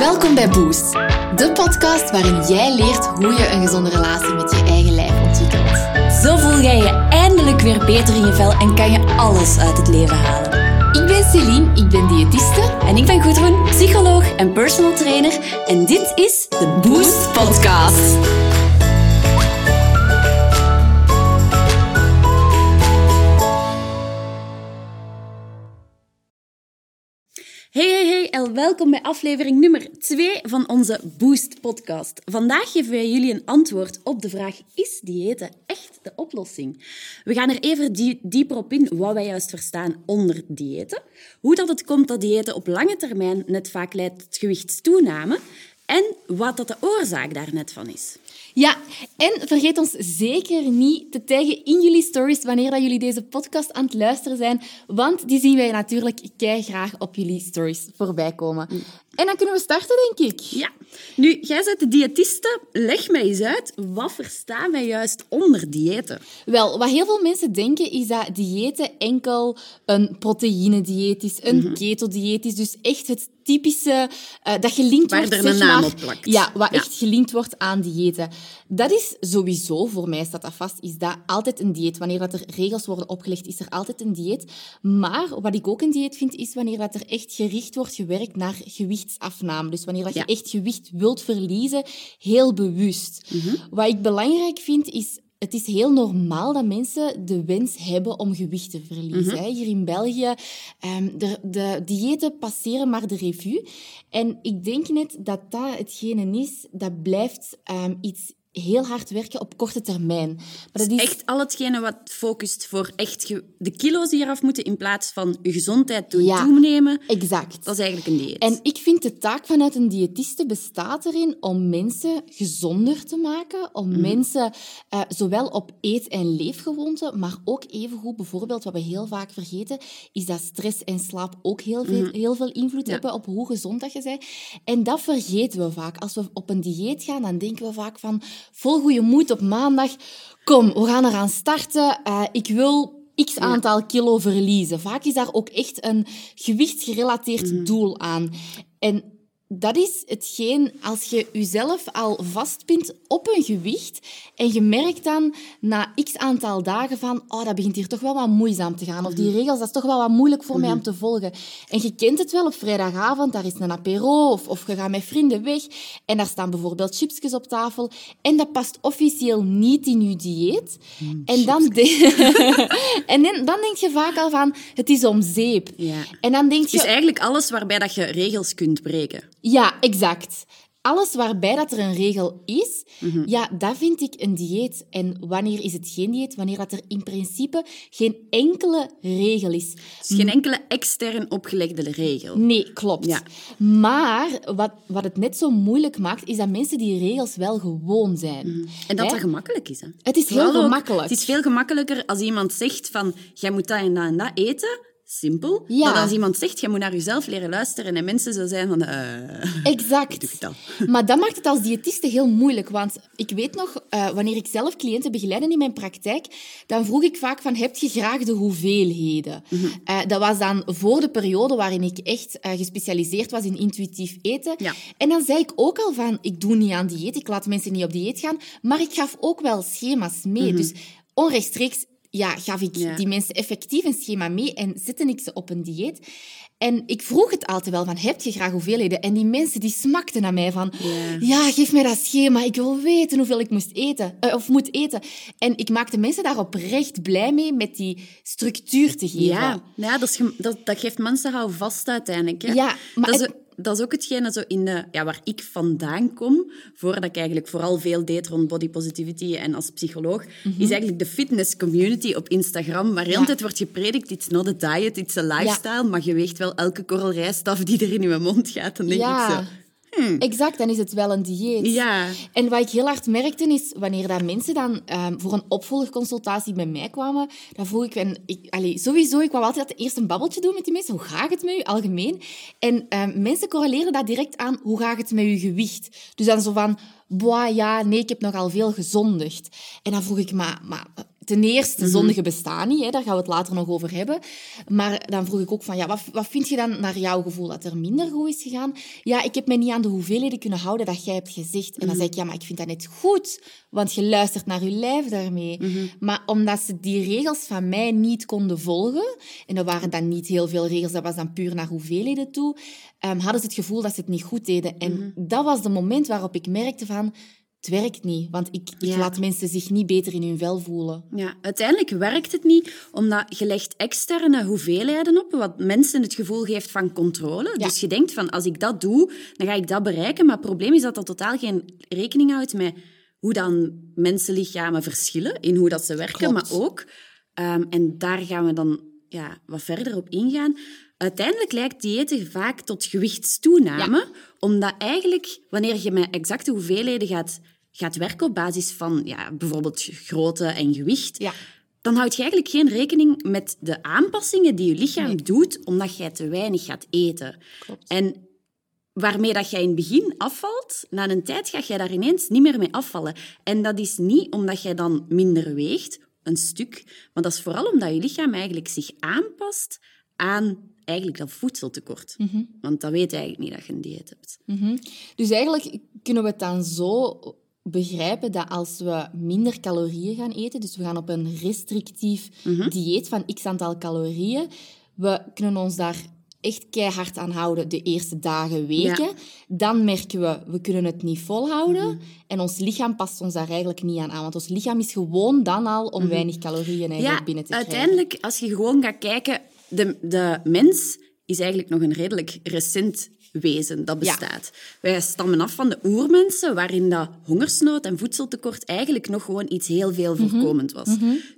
Welkom bij Boost, de podcast waarin jij leert hoe je een gezonde relatie met je eigen lijf ontwikkelt. Zo voel jij je eindelijk weer beter in je vel en kan je alles uit het leven halen. Ik ben Celine, ik ben diëtiste. En ik ben Gudrun, psycholoog en personal trainer. En dit is de Boost Podcast. Welkom bij aflevering nummer 2 van onze Boost podcast. Vandaag geven wij jullie een antwoord op de vraag, is diëten echt de oplossing? We gaan er even die, dieper op in wat wij juist verstaan onder diëten, hoe dat het komt dat diëten op lange termijn net vaak leidt tot gewichtstoename en wat dat de oorzaak daar net van is. Ja, en vergeet ons zeker niet te taggen in jullie stories wanneer dat jullie deze podcast aan het luisteren zijn, want die zien wij natuurlijk kei graag op jullie stories voorbij komen. En dan kunnen we starten, denk ik. Ja. Nu, jij bent de diëtiste. Leg mij eens uit, wat verstaan wij juist onder diëten? Wel, wat heel veel mensen denken, is dat diëten enkel een proteïnedieet is, een keto-dieet is. Dus echt het typische uh, dat gelinkt Waar wordt... er zeg een naam maar, op plakt. Ja, wat Ja. echt gelinkt wordt aan diëten. Dat is sowieso, voor mij staat dat vast, is dat altijd een dieet. Wanneer dat er regels worden opgelegd, is er altijd een dieet. Maar wat ik ook een dieet vind, is wanneer dat er echt gericht wordt gewerkt naar gewichtsafname. Dus wanneer dat Ja. je echt gewicht wilt verliezen, heel bewust. Mhm. Wat ik belangrijk vind, is het is heel normaal dat mensen de wens hebben om gewicht te verliezen. Mhm. Hier in België, ehm, de, de diëten passeren maar de revue. En ik denk net dat dat hetgene is, dat blijft ehm, iets heel hard werken op korte termijn. Maar dat is Echt al hetgene wat focust voor echt de kilo's die eraf moeten in plaats van je gezondheid doen Ja. toenemen. exact. Dat is eigenlijk een dieet. En ik vind de taak vanuit een diëtiste bestaat erin om mensen gezonder te maken, om Mhm. mensen eh, zowel op eet- en leefgewoonten, maar ook evengoed bijvoorbeeld, wat we heel vaak vergeten, is dat stress en slaap ook heel veel, heel veel invloed Mhm. Ja. hebben op hoe gezond dat je bent. En dat vergeten we vaak. Als we op een dieet gaan, dan denken we vaak van, vol goede moed op maandag, kom, we gaan eraan starten, Eh, ik wil x aantal kilo verliezen. Vaak is daar ook echt een gewichtsgerelateerd doel aan. En dat is hetgeen, als je jezelf al vastpint op een gewicht en je merkt dan na x aantal dagen van, oh, dat begint hier toch wel wat moeizaam te gaan. Of die regels, dat is toch wel wat moeilijk voor mij om te volgen. En je kent het wel, op vrijdagavond, daar is een apéro of, of je gaat met vrienden weg en daar staan bijvoorbeeld chipsjes op tafel en dat past officieel niet in je dieet. en dan, de- en dan, denk je vaak al van, het is om zeep. Ja. En dan denk je... Dus eigenlijk alles waarbij dat je regels kunt breken. Ja, exact. Alles waarbij dat er een regel is, Mhm. ja, dat vind ik een dieet. En wanneer is het geen dieet? Wanneer dat er in principe geen enkele regel is. Dus geen enkele extern opgelegde regel. Nee, klopt. Ja. Maar wat, wat het net zo moeilijk maakt, is dat mensen die regels wel gewoon zijn. En dat Hè? dat gemakkelijk is. Hè? Het is heel ook, gemakkelijk. het is veel gemakkelijker als iemand zegt van, jij moet dat en dat en dat eten. Simpel. Ja. Maar als iemand zegt, jij moet naar jezelf leren luisteren en mensen zo zijn van, eh Exact. dat? Maar dat maakt het als diëtiste heel moeilijk. Want ik weet nog, eh, wanneer ik zelf cliënten begeleidde in mijn praktijk, dan vroeg ik vaak van, heb je graag de hoeveelheden? Mhm. Eh, dat was dan voor de periode waarin ik echt gespecialiseerd was in intuïtief eten. Ja. En dan zei ik ook al van, ik doe niet aan dieet, ik laat mensen niet op dieet gaan, maar ik gaf ook wel schema's mee. Dus onrechtstreeks ja, gaf ik. Ja. die mensen effectief een schema mee en zette ik ze op een dieet. En ik vroeg het altijd wel van, heb je graag hoeveelheden? En die mensen die smakten naar mij van, Ja. ja, geef mij dat schema, ik wil weten hoeveel ik moest eten, eh, of moet eten. En ik maakte mensen daar oprecht blij mee met die structuur te geven. Ja, ja dat, is dat, dat geeft mensen houvast uiteindelijk. Hè? Ja, maar dat, is, het- dat is ook hetgene zo in de, ja, waar ik vandaan kom, voordat ik eigenlijk vooral veel deed rond body positivity en als psycholoog, Mhm. is eigenlijk de fitness community op Instagram, waar de hele tijd wordt gepredikt, it's not a diet, it's a lifestyle, maar je weegt wel elke korrel rijstaf die er in je mond gaat. Dan denk ja. ik zo, Exact, dan is het wel een dieet. Ja. En wat ik heel hard merkte is, wanneer dat mensen dan ehm, voor een opvolgconsultatie bij mij kwamen, dan vroeg ik, en ik allee, sowieso, ik wou altijd eerst een babbeltje doen met die mensen. Hoe gaat het met u, algemeen? En ehm, mensen correleren dat direct aan, hoe gaat het met uw gewicht? Dus dan zo van, boah, ja, nee, ik heb nogal veel gezondigd. En dan vroeg ik, maar, maar ten eerste zondige bestaan niet, hè, daar gaan we het later nog over hebben. Maar dan vroeg ik ook van, ja, wat, wat vind je dan naar jouw gevoel dat er minder goed is gegaan? Ja, ik heb me niet aan de hoeveelheden kunnen houden dat jij hebt gezegd. En dan zeg ik, ja, maar ik vind dat net goed, want je luistert naar je lijf daarmee. Maar omdat ze die regels van mij niet konden volgen, en er waren dan niet heel veel regels, dat was dan puur naar hoeveelheden toe, ehm, hadden ze het gevoel dat ze het niet goed deden. En dat was de moment waarop ik merkte van, het werkt niet, want ik, ik Ja. laat mensen zich niet beter in hun vel voelen. Ja, uiteindelijk werkt het niet, omdat je legt externe hoeveelheden op, wat mensen het gevoel geeft van controle. Ja. Dus je denkt van, als ik dat doe, dan ga ik dat bereiken. Maar het probleem is dat dat totaal geen rekening houdt met hoe dan mensenlichamen verschillen, in hoe dat ze werken, Klopt. maar ook, ehm, en daar gaan we dan ja, wat verder op ingaan, uiteindelijk lijkt diëten vaak tot gewichtstoename, omdat eigenlijk, wanneer je met exacte hoeveelheden gaat, gaat werken op basis van ja, bijvoorbeeld grootte en gewicht, Ja. dan houd je eigenlijk geen rekening met de aanpassingen die je lichaam doet, omdat jij te weinig gaat eten. Klopt. En waarmee dat jij in het begin afvalt, na een tijd ga jij daar ineens niet meer mee afvallen. En dat is niet omdat jij dan minder weegt, een stuk, maar dat is vooral omdat je lichaam eigenlijk zich aanpast aan eigenlijk dat voedseltekort. Want dat weet je eigenlijk niet dat je een dieet hebt. Mhm. Dus eigenlijk kunnen we het dan zo begrijpen dat als we minder calorieën gaan eten, dus we gaan op een restrictief dieet van x aantal calorieën, we kunnen ons daar echt keihard aan houden de eerste dagen, weken. Ja. Dan merken we, we kunnen het niet volhouden. En ons lichaam past ons daar eigenlijk niet aan aan. Want ons lichaam is gewoon dan al om weinig calorieën eigenlijk Ja, binnen te krijgen. uiteindelijk, als je gewoon gaat kijken, de, de mens is eigenlijk nog een redelijk recent wezen dat Ja. bestaat. Wij stammen af van de oermensen, waarin dat hongersnood en voedseltekort eigenlijk nog gewoon iets heel veel Mhm. voorkomend was.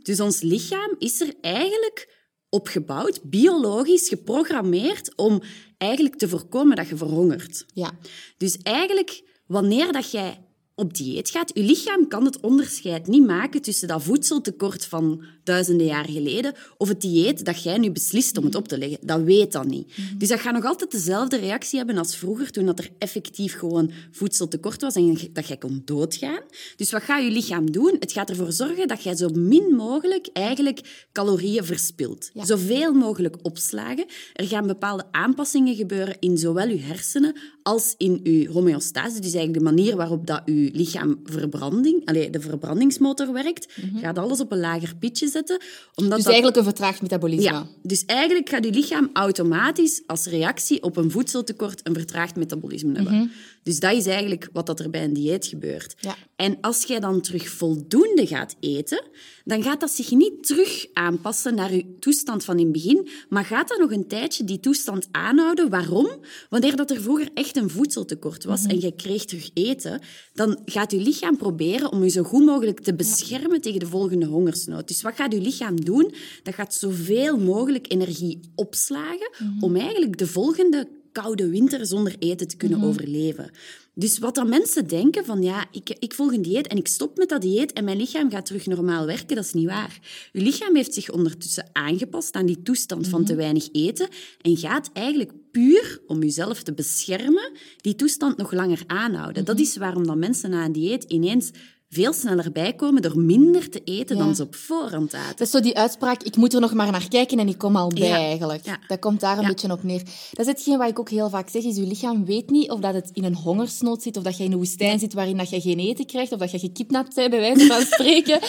Dus ons lichaam is er eigenlijk opgebouwd, biologisch geprogrammeerd, om eigenlijk te voorkomen dat je verhongert. Ja. Dus eigenlijk, wanneer dat jij op dieet gaat, je lichaam kan het onderscheid niet maken tussen dat voedseltekort van duizenden jaar geleden of het dieet dat jij nu beslist om het op te leggen. Dat weet dat niet. Dus dat gaat nog altijd dezelfde reactie hebben als vroeger, toen dat er effectief gewoon voedseltekort was en dat jij kon doodgaan. Dus wat gaat je lichaam doen? Het gaat ervoor zorgen dat jij zo min mogelijk eigenlijk calorieën verspilt. Ja. Zoveel mogelijk opslagen. Er gaan bepaalde aanpassingen gebeuren in zowel je hersenen als in je homeostase. Dus eigenlijk de manier waarop dat je lichaam verbranding, allee, de verbrandingsmotor werkt, gaat alles op een lager pitje zetten. Omdat Dus dat- eigenlijk een vertraagd metabolisme. ja, dus eigenlijk gaat je lichaam automatisch als reactie op een voedseltekort een vertraagd metabolisme hebben. Dus dat is eigenlijk wat dat er bij een dieet gebeurt. Ja. En als jij dan terug voldoende gaat eten, dan gaat dat zich niet terug aanpassen naar je toestand van in het begin, maar gaat dat nog een tijdje die toestand aanhouden. Waarom? Wanneer dat er vroeger echt een voedseltekort was en je kreeg terug eten, dan gaat je lichaam proberen om je zo goed mogelijk te beschermen tegen de volgende hongersnood. Dus wat gaat je lichaam doen? Dat gaat zoveel mogelijk energie opslagen om eigenlijk de volgende koude winter zonder eten te kunnen overleven. Dus wat dan mensen denken van ja, ik, ik volg een dieet en ik stop met dat dieet en mijn lichaam gaat terug normaal werken, dat is niet waar. Je lichaam heeft zich ondertussen aangepast aan die toestand van te weinig eten en gaat eigenlijk puur om jezelf te beschermen die toestand nog langer aanhouden. Dat is waarom dan mensen na een dieet ineens veel sneller bijkomen door minder te eten Ja. dan ze op voorhand aten. Dat is zo die uitspraak, ik moet er nog maar naar kijken en ik kom al bij Ja. eigenlijk. Ja. Dat komt daar een beetje op neer. Dat is hetgeen wat ik ook heel vaak zeg, is je lichaam weet niet of dat het in een hongersnood zit, of dat je in een woestijn zit waarin dat je geen eten krijgt, of dat je gekidnapt bent, bij wijze van spreken.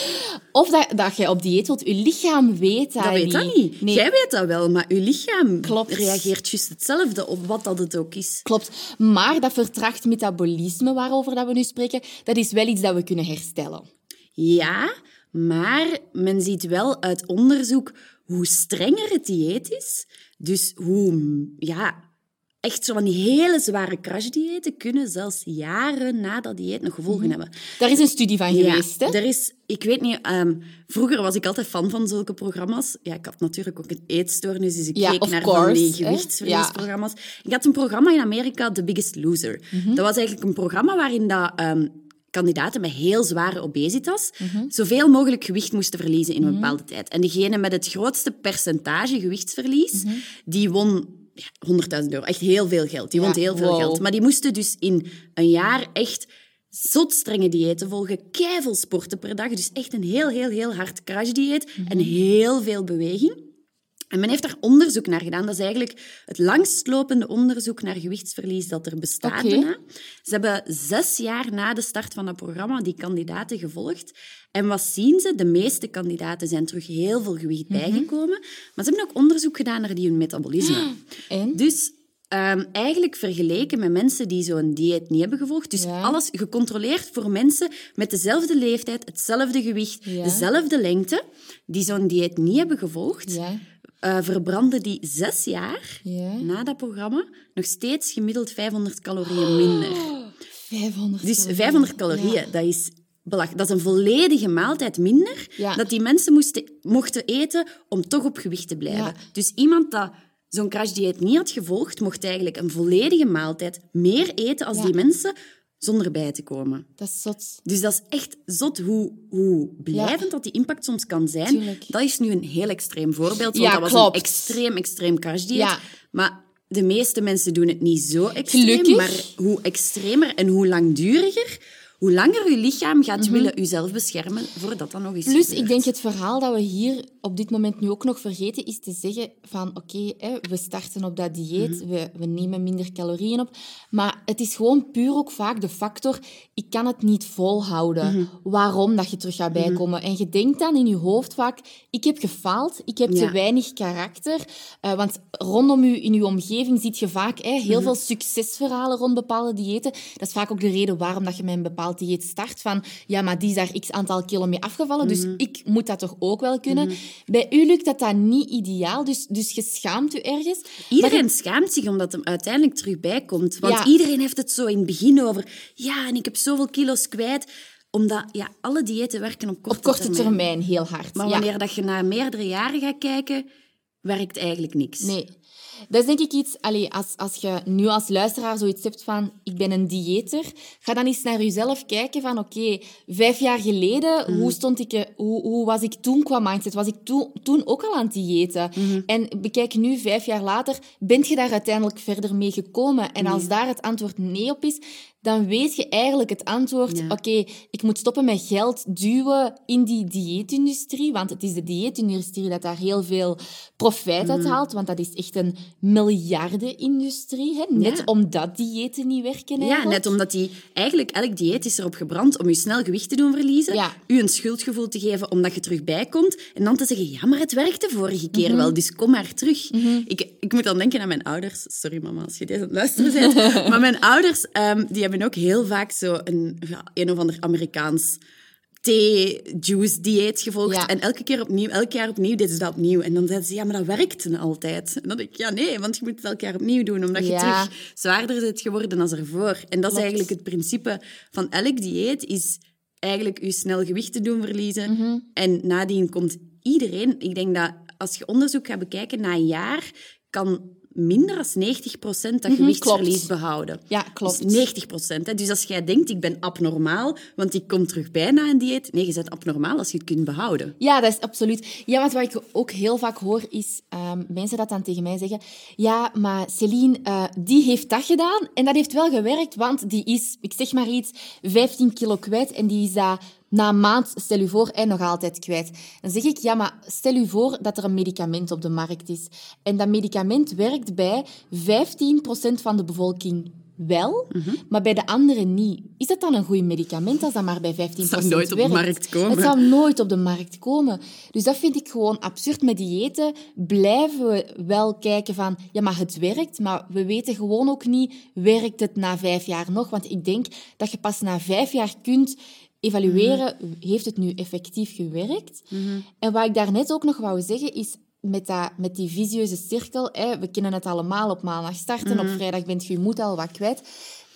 of dat, dat je op dieet wilt. Je lichaam weet dat, Dat weet niet. dat niet. Nee, Jij weet dat wel, maar je lichaam Klopt. reageert juist hetzelfde op wat dat het ook is. Klopt. Maar dat vertraagd metabolisme waarover dat we nu spreken, dat is wel iets dat we kunnen herstellen. Ja, maar men ziet wel uit onderzoek hoe strenger het dieet is. Dus hoe, ja, echt zo van die hele zware crashdiëten kunnen zelfs jaren na dat dieet nog gevolgen hebben. Daar is een studie van geweest, hè? er is, ik weet niet, ehm, vroeger was ik altijd fan van zulke programma's. Ja, ik had natuurlijk ook een eetstoornis, dus ik Ja, keek naar course, van die gewichtsverliesprogramma's. Ik had een programma in Amerika, The Biggest Loser. Mhm. Dat was eigenlijk een programma waarin dat, ehm, kandidaten met heel zware obesitas Mhm. zoveel mogelijk gewicht moesten verliezen in een bepaalde tijd. En degene met het grootste percentage gewichtsverlies, Mhm. die won ja, 100.000 euro. Echt heel veel geld. Die Ja, won heel veel wow. geld. Maar die moesten dus in een jaar echt zot strenge diëten volgen, keiveel sporten per dag. Dus echt een heel, heel, heel hard crashdieet en heel veel beweging. En men heeft daar onderzoek naar gedaan. Dat is eigenlijk het langstlopende onderzoek naar gewichtsverlies dat er bestaat. Bijna. Ze hebben zes jaar na de start van het programma die kandidaten gevolgd. En wat zien ze? De meeste kandidaten zijn terug heel veel gewicht bijgekomen. Maar ze hebben ook onderzoek gedaan naar die hun metabolisme. En? Dus ehm, eigenlijk vergeleken met mensen die zo'n dieet niet hebben gevolgd. Dus Ja. alles gecontroleerd voor mensen met dezelfde leeftijd, hetzelfde gewicht, Ja. dezelfde lengte, die zo'n dieet niet hebben gevolgd Ja. Eh, verbranden die zes jaar Ja. na dat programma nog steeds gemiddeld 500 calorieën minder. 500 Dus calorieën. 500 calorieën, Ja. dat is belach- Dat is een volledige maaltijd minder Ja. dat die mensen moesten, mochten eten om toch op gewicht te blijven. Ja. Dus iemand dat zo'n crashdieet niet had gevolgd, mocht eigenlijk een volledige maaltijd meer eten als die mensen zonder bij te komen. Dat is zot. Dus dat is echt zot hoe, hoe blijvend dat die impact soms kan zijn. Tuurlijk. Dat is nu een heel extreem voorbeeld, want Ja, dat was klopt. een extreem, extreem crashdieet. Ja. Maar de meeste mensen doen het niet zo extreem. Gelukkig. Maar hoe extremer en hoe langduriger, hoe langer je lichaam gaat willen jezelf beschermen voordat dat nog eens Mhm. Plus, gebeurt. ik denk het verhaal dat we hier op dit moment nu ook nog vergeten, is te zeggen van oké, we starten op dat dieet, Mhm. we, we nemen minder calorieën op, maar het is gewoon puur ook vaak de factor, ik kan het niet volhouden. Mhm. Waarom dat je terug gaat bijkomen. En je denkt dan in je hoofd vaak, ik heb gefaald, ik heb te weinig karakter, Eh, want rondom u, in uw omgeving ziet je vaak hè, heel Mhm. veel succesverhalen rond bepaalde diëten. Dat is vaak ook de reden waarom dat je met een bepaald dieet start. Van, ja, maar die is daar x aantal kilo mee afgevallen, dus Mhm. ik moet dat toch ook wel kunnen. Bij u lukt dat dan niet ideaal, dus, dus je schaamt u ergens. Iedereen schaamt zich omdat hem uiteindelijk terug bijkomt. Want Ja. iedereen heeft het zo in het begin over... Ja, en ik heb zoveel kilo's kwijt. Omdat ja, alle diëten werken op korte, Op korte termijn heel hard. Maar ja. wanneer dat je na meerdere jaren gaat kijken, werkt eigenlijk niks. Nee. Dat is denk ik iets, allee, als, als je nu als luisteraar zoiets hebt van, ik ben een dieeter, ga dan eens naar jezelf kijken van, oké, vijf jaar geleden, hoe, stond ik, hoe, hoe was ik toen qua mindset? Was ik toen, toen ook al aan het diëten? En bekijk nu, vijf jaar later, bent je daar uiteindelijk verder mee gekomen? En als daar het antwoord nee op is, dan weet je eigenlijk het antwoord, Ja. oké, ik moet stoppen met geld duwen in die dieetindustrie, want het is de dieetindustrie dat daar heel veel profijt uit haalt, want dat is echt een miljardenindustrie, hè? net Ja. omdat diëten niet werken Ja, eigenlijk. net omdat die... Eigenlijk, elk dieet is erop gebrand om je snel gewicht te doen verliezen. Ja. U een schuldgevoel te geven omdat je terug bijkomt. En dan te zeggen, ja, maar het werkte vorige keer Mhm. wel, dus kom maar terug. ik, ik moet dan denken aan mijn ouders. Sorry mama, als je deze aan het luisteren bent. maar mijn ouders, ehm, die hebben ook heel vaak zo een, ja, een of ander Amerikaans thee-juice-dieet gevolgd. Ja. En elke keer opnieuw, elk jaar opnieuw deden ze dat opnieuw. En dan zeiden ze, ja, maar dat werkte altijd. En dan denk ik, ja, nee, want je moet het elk jaar opnieuw doen, omdat je Ja. terug zwaarder bent geworden dan ervoor. En dat is eigenlijk het principe van elk dieet, is eigenlijk je snel gewicht te doen verliezen. Mhm. En nadien komt iedereen... Ik denk dat als je onderzoek gaat bekijken, na een jaar kan minder dan 90% dat gewichtsverlies Mhm, klopt. behouden. Ja, klopt. Dus 90%. Hè. Dus als jij denkt, ik ben abnormaal, want ik kom terug bij na een dieet. Nee, je bent abnormaal als je het kunt behouden. Ja, dat is absoluut. Ja, want wat ik ook heel vaak hoor, is ehm, mensen dat dan tegen mij zeggen. Ja, maar Celine, eh, die heeft dat gedaan en dat heeft wel gewerkt, want die is, ik zeg maar iets, 15 kilo kwijt en die is dat na een maand, stel u voor, en nog altijd kwijt. Dan zeg ik, ja, maar stel u voor dat er een medicament op de markt is. En dat medicament werkt bij 15% van de bevolking wel, maar bij de anderen niet. Is dat dan een goed medicament als dat maar bij 15% zou nooit op de werkt? markt komen. Het zou nooit op de markt komen. Dus dat vind ik gewoon absurd. Met diëten blijven we wel kijken van, ja, maar het werkt, maar we weten gewoon ook niet, werkt het na vijf jaar nog? Want ik denk dat je pas na vijf jaar kunt evalueren, heeft het nu effectief gewerkt? En wat ik daarnet ook nog wou zeggen, is met, dat, met die visieuze cirkel, hè, we kennen het allemaal op maandag starten, op vrijdag bent je je moed al wat kwijt,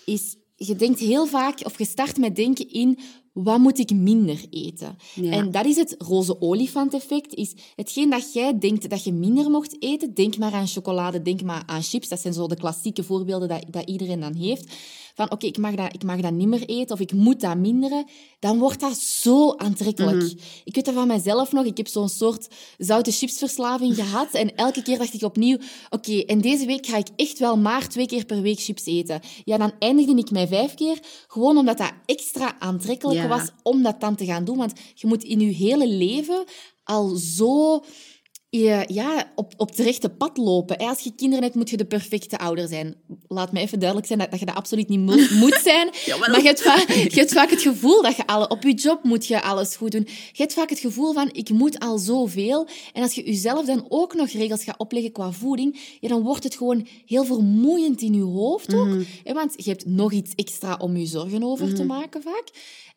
is je denkt heel vaak, of je start met denken in, wat moet ik minder eten? Ja. En dat is het roze olifant effect, is hetgeen dat jij denkt dat je minder mocht eten, denk maar aan chocolade, denk maar aan chips, dat zijn zo de klassieke voorbeelden dat, dat iedereen dan heeft. Van oké, ik mag dat ik mag dat niet meer eten of ik moet dat minderen, dan wordt dat zo aantrekkelijk. Mhm. Ik weet dat van mezelf nog. Ik heb zo'n soort zoute chipsverslaving gehad. En elke keer dacht ik opnieuw, oké, en deze week ga ik echt wel maar twee keer per week chips eten. Ja, dan eindigde ik mij vijf keer, gewoon omdat dat extra aantrekkelijk Ja. was om dat dan te gaan doen. Want je moet in je hele leven al zo je, ja, op, op het rechte pad lopen. Als je kinderen hebt, moet je de perfecte ouder zijn. Laat me even duidelijk zijn dat, dat je dat absoluut niet mo- moet zijn. Jawel. maar je hebt, vaak, je hebt vaak het gevoel dat je alle, op je job moet je alles goed doen. Je hebt vaak het gevoel van, ik moet al zoveel. En als je jezelf dan ook nog regels gaat opleggen qua voeding, ja, dan wordt het gewoon heel vermoeiend in je hoofd ook. Mhm. Want je hebt nog iets extra om je zorgen over te maken vaak.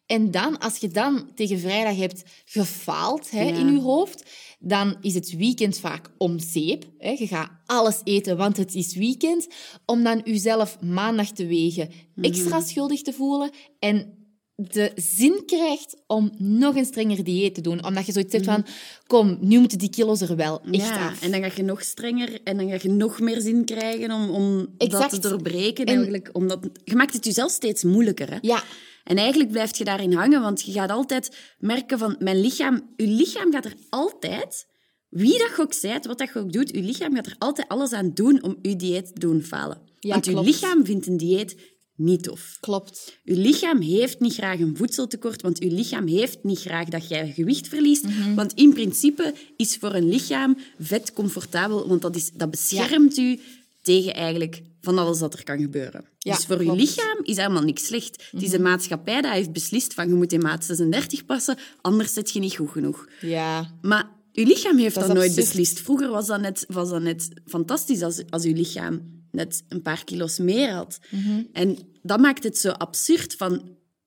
En dan, als je dan tegen vrijdag hebt gefaald hè, Ja. in je hoofd, dan is het weekend vaak om zeep. Hè. Je gaat alles eten, want het is weekend. Om dan jezelf maandag te wegen extra schuldig te voelen en de zin krijgt om nog een strenger dieet te doen. Omdat je zoiets hebt van, kom, nu moeten die kilo's er wel echt ja, af. en dan ga je nog strenger en dan ga je nog meer zin krijgen om, om dat te doorbreken. En- Eigenlijk, omdat, je maakt het jezelf steeds moeilijker. Hè? Ja, En eigenlijk blijf je daarin hangen, want je gaat altijd merken van mijn lichaam... Je lichaam gaat er altijd, wie dat je ook zijt, wat dat je ook doet, je lichaam gaat er altijd alles aan doen om je dieet te doen falen. Ja, want je klopt. lichaam vindt een dieet niet tof. klopt. Uw lichaam heeft niet graag een voedseltekort, want uw lichaam heeft niet graag dat jij gewicht verliest. Mhm. Want in principe is voor een lichaam vet comfortabel, want dat, is, dat beschermt u tegen eigenlijk van alles dat er kan gebeuren. Ja, dus voor uw klopt. lichaam is helemaal niks slecht. Het is de maatschappij dat heeft beslist van je moet in maat 36 passen, anders zit je niet goed genoeg. Ja, Maar uw lichaam heeft Dat dat, nooit beslist. Vroeger was dat net, was dat net fantastisch als, als uw lichaam net een paar kilo's meer had. Mhm. En dat maakt het zo absurd van...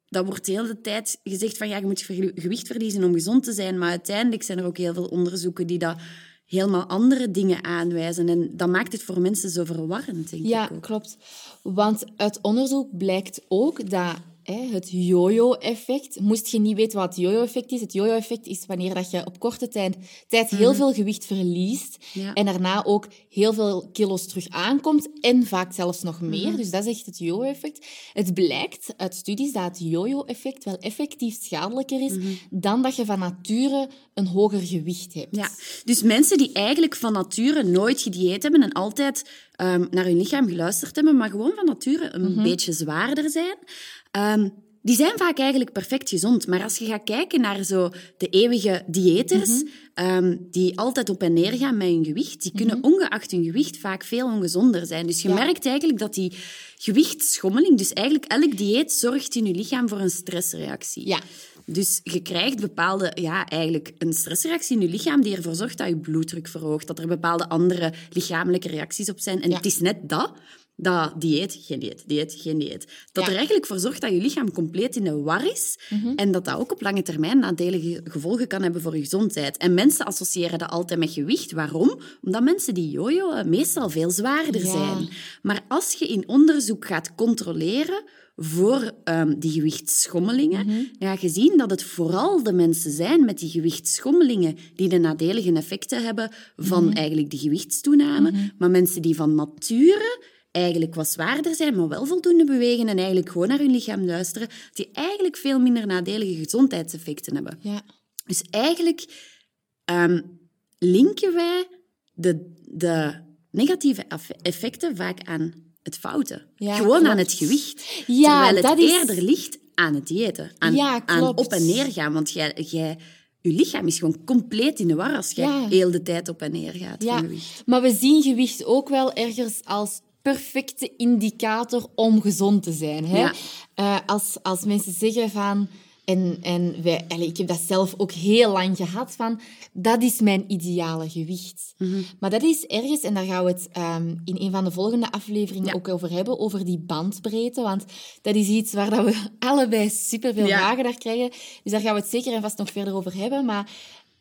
Dat wordt de hele tijd gezegd van ja, je moet ge- gewicht verliezen om gezond te zijn. Maar uiteindelijk zijn er ook heel veel onderzoeken die dat helemaal andere dingen aanwijzen. En dat maakt het voor mensen zo verwarrend, denk Ja, ik ook. klopt. Want uit onderzoek blijkt ook dat hè, het yo-yo-effect... Moest je niet weten wat het yo-yo-effect is? Het yo-yo-effect is wanneer dat je op korte tijd, tijd heel veel gewicht verliest Ja. en daarna ook heel veel kilo's terug aankomt en vaak zelfs nog meer. Dus dat is echt het yo-yo-effect. Het blijkt uit studies dat het yo-yo-effect wel effectief schadelijker is dan dat je van nature een hoger gewicht hebt. Ja, dus mensen die eigenlijk van nature nooit gedieet hebben en altijd ehm, naar hun lichaam geluisterd hebben, maar gewoon van nature een beetje zwaarder zijn, ehm, die zijn vaak eigenlijk perfect gezond. Maar als je gaat kijken naar zo de eeuwige diëters, ehm, die altijd op en neer gaan met hun gewicht, die kunnen ongeacht hun gewicht vaak veel ongezonder zijn. Dus je Ja. merkt eigenlijk dat die gewichtsschommeling, dus eigenlijk elk dieet zorgt in je lichaam voor een stressreactie. Ja. Dus je krijgt bepaalde, ja, eigenlijk een stressreactie in je lichaam die ervoor zorgt dat je bloeddruk verhoogt, dat er bepaalde andere lichamelijke reacties op zijn. En Ja. het is net dat, dat dieet, geen dieet, dieet, geen dieet, dat Ja. er eigenlijk voor zorgt dat je lichaam compleet in de war is en dat dat ook op lange termijn nadelige gevolgen kan hebben voor je gezondheid. En mensen associëren dat altijd met gewicht. Waarom? Omdat mensen die jojoen meestal veel zwaarder Ja. zijn. Maar als je in onderzoek gaat controleren voor ehm, die gewichtsschommelingen, Mhm. dan ga je zien dat het vooral de mensen zijn met die gewichtsschommelingen die de nadelige effecten hebben van Mhm. eigenlijk die gewichtstoename. Maar mensen die van nature eigenlijk wat zwaarder zijn, maar wel voldoende bewegen en eigenlijk gewoon naar hun lichaam luisteren, die eigenlijk veel minder nadelige gezondheidseffecten hebben. Ja. Dus eigenlijk ehm, linken wij de, de negatieve eff- effecten vaak aan het foute. Ja, Gewoon aan het gewicht. Ja, terwijl het is- eerder ligt aan het diëten. Aan, Ja, aan op en neer gaan. Want jij, jij, je lichaam is gewoon compleet in de war als Ja. heel de tijd op en neer gaat Ja, gewicht. maar we zien gewicht ook wel ergens als perfecte indicator om gezond te zijn. Hè? Ja. Eh, als, als mensen zeggen van... En, en wij, allee, ik heb dat zelf ook heel lang gehad van... Dat is mijn ideale gewicht. Mhm. Maar dat is ergens, en daar gaan we het ehm, in een van de volgende afleveringen Ja. ook over hebben, over die bandbreedte. Want dat is iets waar dat we allebei superveel Ja. vragen naar krijgen. Dus daar gaan we het zeker en vast nog verder over hebben. Maar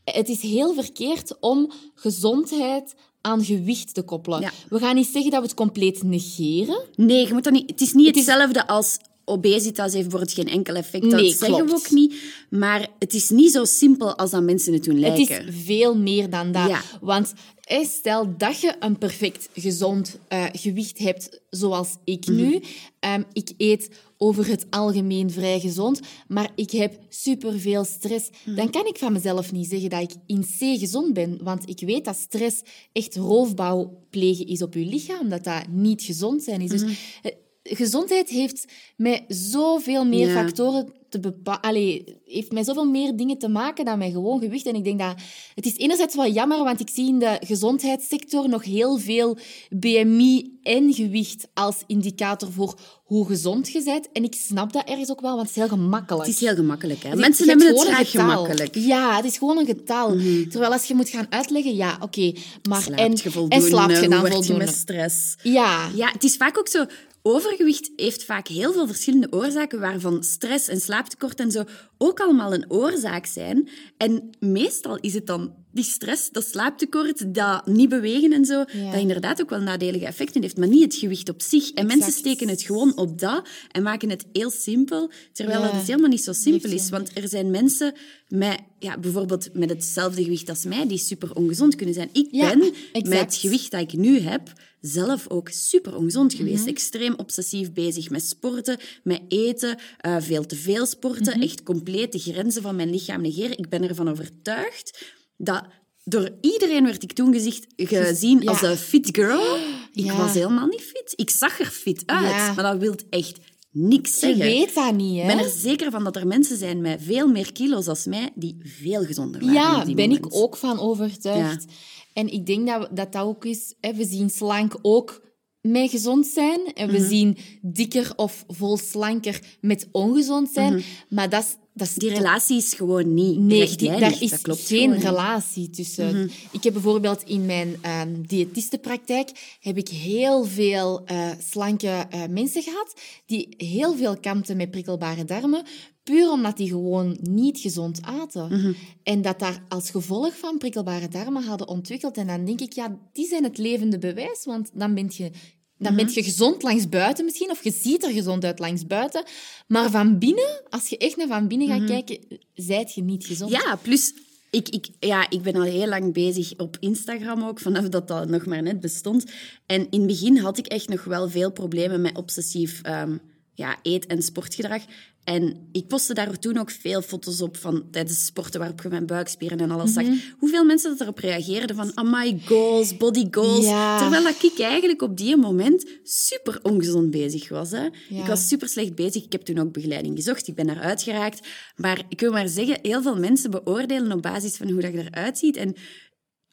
het is heel verkeerd om gezondheid aan gewicht te koppelen. Ja. We gaan niet zeggen dat we het compleet negeren. Nee, je moet dat niet, het is niet Het is- hetzelfde als obesitas heeft bijvoorbeeld geen enkel effect. Dat Nee, zeggen we ook niet. Maar het is niet zo simpel als dat mensen het doen Het lijken. is veel meer dan dat. Ja. Want stel dat je een perfect gezond eh, gewicht hebt, zoals ik Mhm. nu. Ehm, ik eet over het algemeen vrij gezond, maar ik heb superveel stress. Mhm. Dan kan ik van mezelf niet zeggen dat ik in C gezond ben. Want ik weet dat stress echt roofbouw plegen is op je lichaam. Dat dat niet gezond zijn is. Mhm. Dus eh, gezondheid heeft met zoveel meer Ja. factoren te bepalen. Heeft met zoveel meer dingen te maken dan met gewoon gewicht. En ik denk dat het is enerzijds wel jammer, want ik zie in de gezondheidssector nog heel veel BMI en gewicht als indicator voor hoe gezond je bent. En ik snap dat ergens ook wel, want het is heel gemakkelijk. Het is heel gemakkelijk. Hè? Je- Mensen je hebben het graag gemakkelijk. Ja, het is gewoon een getal. Terwijl als je moet gaan uitleggen, ja, oké, maar Slaapt en, je en slaapt je dan voldoende? met stress? Ja, Ja, het is vaak ook zo. Overgewicht heeft vaak heel veel verschillende oorzaken, waarvan stress en slaaptekort en zo ook allemaal een oorzaak zijn. En meestal is het dan die stress, dat slaaptekort, dat niet bewegen en zo, Ja. dat inderdaad ook wel nadelige effecten heeft, maar niet het gewicht op zich. En mensen steken het gewoon op dat en maken het heel simpel, terwijl Ja. dat dus helemaal niet zo simpel is. Want er zijn mensen met, ja, bijvoorbeeld met hetzelfde gewicht als mij, die super ongezond kunnen zijn. Ik Ja, ben met het gewicht dat ik nu heb, zelf ook super ongezond geweest. Mhm. Extreem obsessief bezig met sporten, met eten, eh, veel te veel sporten, Mhm. echt compleet de grenzen van mijn lichaam negeren. Ik ben ervan overtuigd dat door iedereen werd ik toen gezicht, gezien ja. als een fit girl. Ik Ja. was helemaal niet fit. Ik zag er fit uit, Ja. maar dat wil echt niks je zeggen. weet dat niet, hè? Ik ben er zeker van dat er mensen zijn met veel meer kilo's als mij die veel gezonder waren. Ja, die ben moment. ik ook van overtuigd. En ik denk dat dat, dat ook is... Hè, we zien slank ook met gezond zijn. En Mhm. we zien dikker of vol slanker met ongezond zijn. Maar dat is... Dat is Mhm. Die relatie is gewoon niet Nee, rechtlijnig. daar is dat klopt geen relatie tussen. Ik heb bijvoorbeeld in mijn ehm diëtistenpraktijk heb ik heel veel eh, slanke eh, mensen gehad die heel veel kampten met prikkelbare darmen, puur omdat die gewoon niet gezond aten. En dat daar als gevolg van prikkelbare darmen hadden ontwikkeld. En dan denk ik, ja, die zijn het levende bewijs, want dan ben je... Dan ben je gezond langs buiten misschien, of je ziet er gezond uit langs buiten. Maar van binnen, als je echt naar van binnen gaat kijken, zijt je niet gezond. Ja, plus ik, ik, ja, ik ben al heel lang bezig op Instagram ook, vanaf dat dat nog maar net bestond. En in het begin had ik echt nog wel veel problemen met obsessief ehm, ja, eet- en sportgedrag. En ik postte daar toen ook veel foto's op van tijdens sporten waarop je mijn buikspieren en alles Mhm. zag. Hoeveel mensen dat erop reageerden van, oh my goals, body goals. Ja. Terwijl dat ik eigenlijk op die moment super ongezond bezig was. Hè. Ja. Ik was super slecht bezig. Ik heb toen ook begeleiding gezocht. Ik ben daaruit geraakt. Maar ik wil maar zeggen, heel veel mensen beoordelen op basis van hoe dat je eruit ziet. En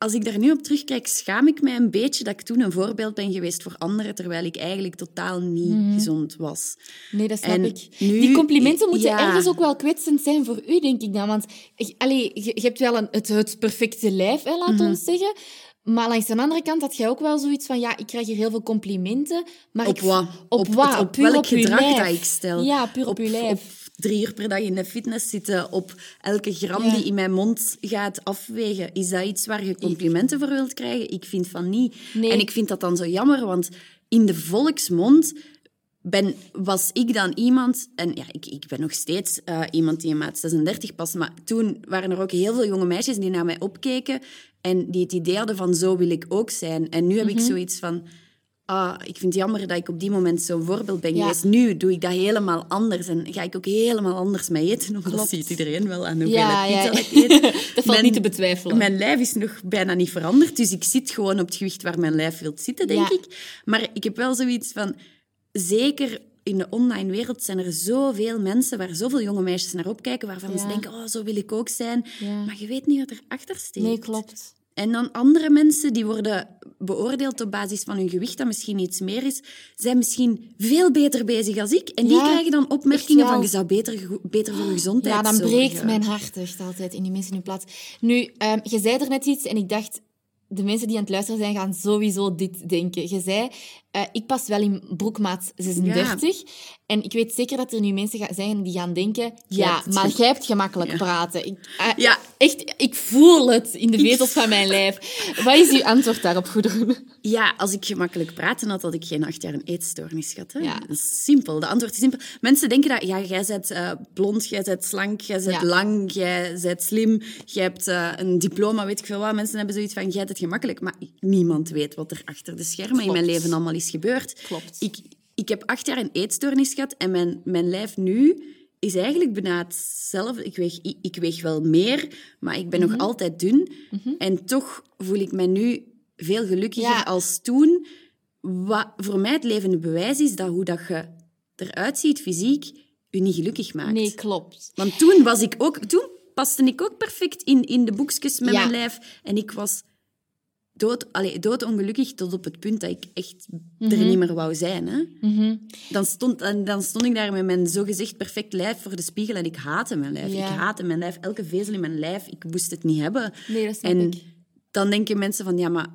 als ik daar nu op terugkijk, schaam ik mij een beetje dat ik toen een voorbeeld ben geweest voor anderen, terwijl ik eigenlijk totaal niet gezond was. Nee, dat snap En ik. nu- die complimenten moeten ja. ergens ook wel kwetsend zijn voor u, denk ik dan. Want je- allee, je, je hebt wel een, het, het perfecte lijf, hè, laat Mhm. ons zeggen. Maar langs de andere kant had jij ook wel zoiets van... Ja, ik krijg hier heel veel complimenten. Maar Op ik, wat? Op, Op, wat? het- op Puur welk op gedrag dat ik stel. Ja, puur op, uw lijf. Drie uur per dag in de fitness zitten, op elke gram Ja. die in mijn mond gaat afwegen. Is dat iets waar je complimenten voor wilt krijgen? Ik vind van niet. Nee. En ik vind dat dan zo jammer, want in de volksmond ben, was ik dan iemand... En ja, ik, ik ben nog steeds eh, iemand die een maat 36 past, maar toen waren er ook heel veel jonge meisjes die naar mij opkeken en die het idee hadden van zo wil ik ook zijn. En nu heb Mhm. ik zoiets van... Ah, ik vind het jammer dat ik op die moment zo'n voorbeeld ben Ja. geweest. Nu doe ik dat helemaal anders en ga ik ook helemaal anders mee eten. Want dat ziet iedereen wel aan hoeveel Ja, dat ik eet. Dat valt Mijn- niet te betwijfelen. Mijn lijf is nog bijna niet veranderd, dus ik zit gewoon op het gewicht waar mijn lijf wil zitten, denk Ja. ik. Maar ik heb wel zoiets van... Zeker in de online wereld zijn er zoveel mensen waar zoveel jonge meisjes naar opkijken, waarvan ze denken, oh, zo wil ik ook zijn. Ja. Maar je weet niet wat erachter steekt. Nee, klopt. En dan andere mensen die worden beoordeeld op basis van hun gewicht, dat misschien iets meer is, zijn misschien veel beter bezig als ik. En die Ja, krijgen dan opmerkingen van, je zou beter, beter voor je gezondheid Ja, dan zorgen. breekt mijn hart echt altijd in die mensen in plaats. Nu, ehm, je zei er net iets en ik dacht... de mensen die aan het luisteren zijn, gaan sowieso dit denken. Je zei, eh, ik pas wel in broekmaat 36. En ik weet zeker dat er nu mensen gaan zijn die gaan denken... Ja, maar jij hebt gemakkelijk praten. Ik, eh, Ja. Echt, ik voel het in de vezels van mijn lijf. Wat is uw antwoord daarop, Goedroen? Ja, als ik gemakkelijk praat, dan had ik geen acht jaar een eetstoornis gehad. Hè? Ja. Dat is simpel. De antwoord is simpel. Mensen denken dat ja, jij bent eh, blond, jij bent slank, jij bent lang, jij bent slim, jij hebt een diploma, weet ik veel wat. Mensen hebben zoiets van, jij hebt het gemakkelijk. Maar niemand weet wat er achter de schermen in mijn leven allemaal is gebeurd. Klopt. Ik, ik heb acht jaar een eetstoornis gehad en mijn, mijn lijf nu is eigenlijk bijna hetzelfde. Ik weeg, ik, ik weeg wel meer, maar ik ben Mhm. nog altijd dun. En toch voel ik me nu veel gelukkiger Ja. als toen. Wat voor mij het levende bewijs is dat hoe dat je eruit ziet fysiek je niet gelukkig maakt. Nee, klopt. Want toen was ik ook... Toen paste ik ook perfect in, in de boekjes met Ja. mijn lijf. En ik was dood, allee, doodongelukkig tot op het punt dat ik echt er Mhm. niet meer wou zijn. Hè? Dan, stond, dan stond ik daar met mijn zogezegd perfect lijf voor de spiegel en ik haatte mijn lijf. Ja. Ik haatte mijn lijf. Elke vezel in mijn lijf, ik moest het niet hebben. Nee, dat snap en ik. dan denken mensen van, ja, maar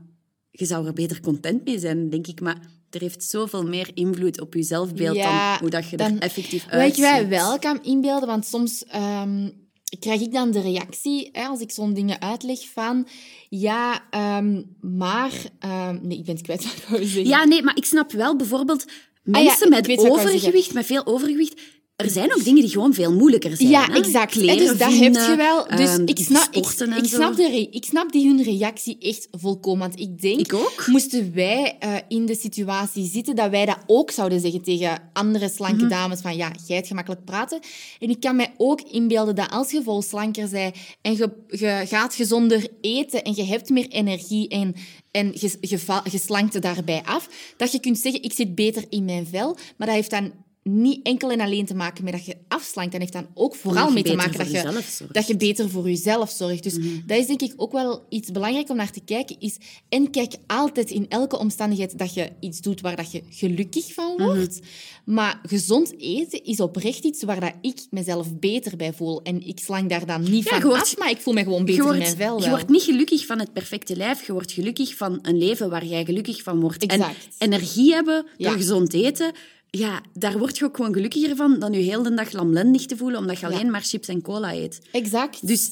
je zou er beter content mee zijn. Denk ik, maar er heeft zoveel meer invloed op je zelfbeeld dan hoe dat je er effectief Weet uitziet. je wij wel kan inbeelden? Want soms ehm, krijg ik dan de reactie, hè, als ik zo'n dingen uitleg, van... Ja, ehm, maar... ehm, nee, ik ben het kwijt wat ik wou zeggen. Ja, nee, maar ik snap wel bijvoorbeeld Ah ja, mensen met overgewicht, met veel overgewicht. Er zijn ook dingen die gewoon veel moeilijker zijn. Ja, hè? exact. Kleren dus dat vinden, heb je wel. Dus ehm, ik, snap, ik, snap de re- ik snap die hun reactie echt volkomen. Want ik denk, Ik ook. moesten wij eh, in de situatie zitten, dat wij dat ook zouden zeggen tegen andere slanke Mhm. dames. Van ja, jij hebt gemakkelijk praten. En ik kan mij ook inbeelden dat als je vol slanker bent en je, je gaat gezonder eten en je hebt meer energie en, en je, daarbij af, dat je kunt zeggen, ik zit beter in mijn vel. Maar dat heeft dan niet enkel en alleen te maken met dat je afslankt. Dat heeft dan ook vooral je mee te maken dat je, dat je beter voor jezelf zorgt. Dus Mhm. dat is denk ik ook wel iets belangrijk om naar te kijken. Is, en kijk altijd in elke omstandigheid dat je iets doet waar dat je gelukkig van Mhm. wordt. Maar gezond eten is oprecht iets waar dat ik mezelf beter bij voel. En ik slang daar dan niet Ja, van je wordt- af, maar ik voel me gewoon Je beter in wordt, mijn vel je wel. wordt niet gelukkig van het perfecte lijf, je wordt gelukkig van een leven waar jij gelukkig van wordt. Exact. En energie hebben door Ja. gezond eten, ja, daar word je ook gewoon gelukkiger van dan je heel de dag lamlendig te voelen omdat je alleen maar chips en cola eet. Exact. Dus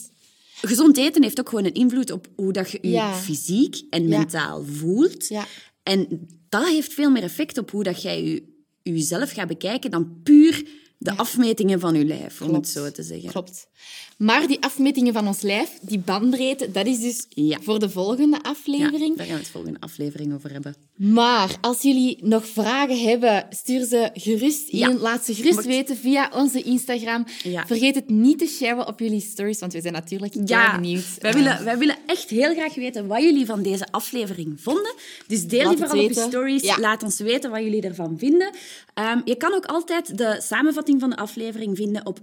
gezond eten heeft ook gewoon een invloed op hoe dat je je Ja. fysiek en mentaal voelt. Ja. En dat heeft veel meer effect op hoe dat jij je, jezelf gaat bekijken dan puur de afmetingen van je lijf, om Klopt. het zo te zeggen. Klopt. Maar die afmetingen van ons lijf, die bandbreedte, dat is dus Ja. voor de volgende Ja, aflevering. daar gaan we het volgende aflevering over hebben. Maar als jullie nog vragen hebben, stuur ze gerust in. Ja. Laat ze gerust Mocht- weten via onze Instagram. Ja. Vergeet het niet te sharen op jullie stories, want we zijn natuurlijk Ja, benieuwd. wij Eh, willen, wij willen echt heel graag weten wat jullie van deze aflevering vonden. Dus deel die vooral op je stories. Ja. Laat ons weten wat jullie ervan vinden. Ehm, je kan ook altijd de samenvatting van de aflevering vinden op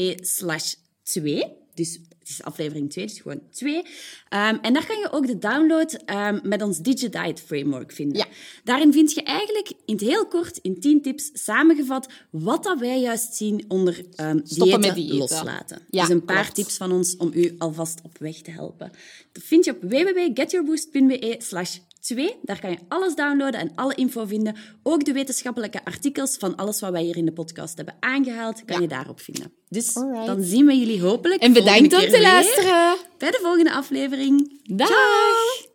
www.getyourboost.be slash 2. Dus het is aflevering 2, dus gewoon 2. Ehm, en daar kan je ook de download ehm, met ons DigiDiet framework vinden. Ja. Daarin vind je eigenlijk in het heel kort, in 10 tips, samengevat wat dat wij juist zien onder ehm Stoppen diëten met diëten. loslaten. Ja, dus een paar klopt. tips van ons om u alvast op weg te helpen. Dat vind je op www.getyourboost.be slash 2. Daar kan je alles downloaden en alle info vinden. Ook de wetenschappelijke artikels van alles wat wij hier in de podcast hebben aangehaald, kan Ja. je daarop vinden. Dus Alright. dan zien we jullie hopelijk En bedankt om te luisteren. bij de volgende aflevering. Dag! Ciao!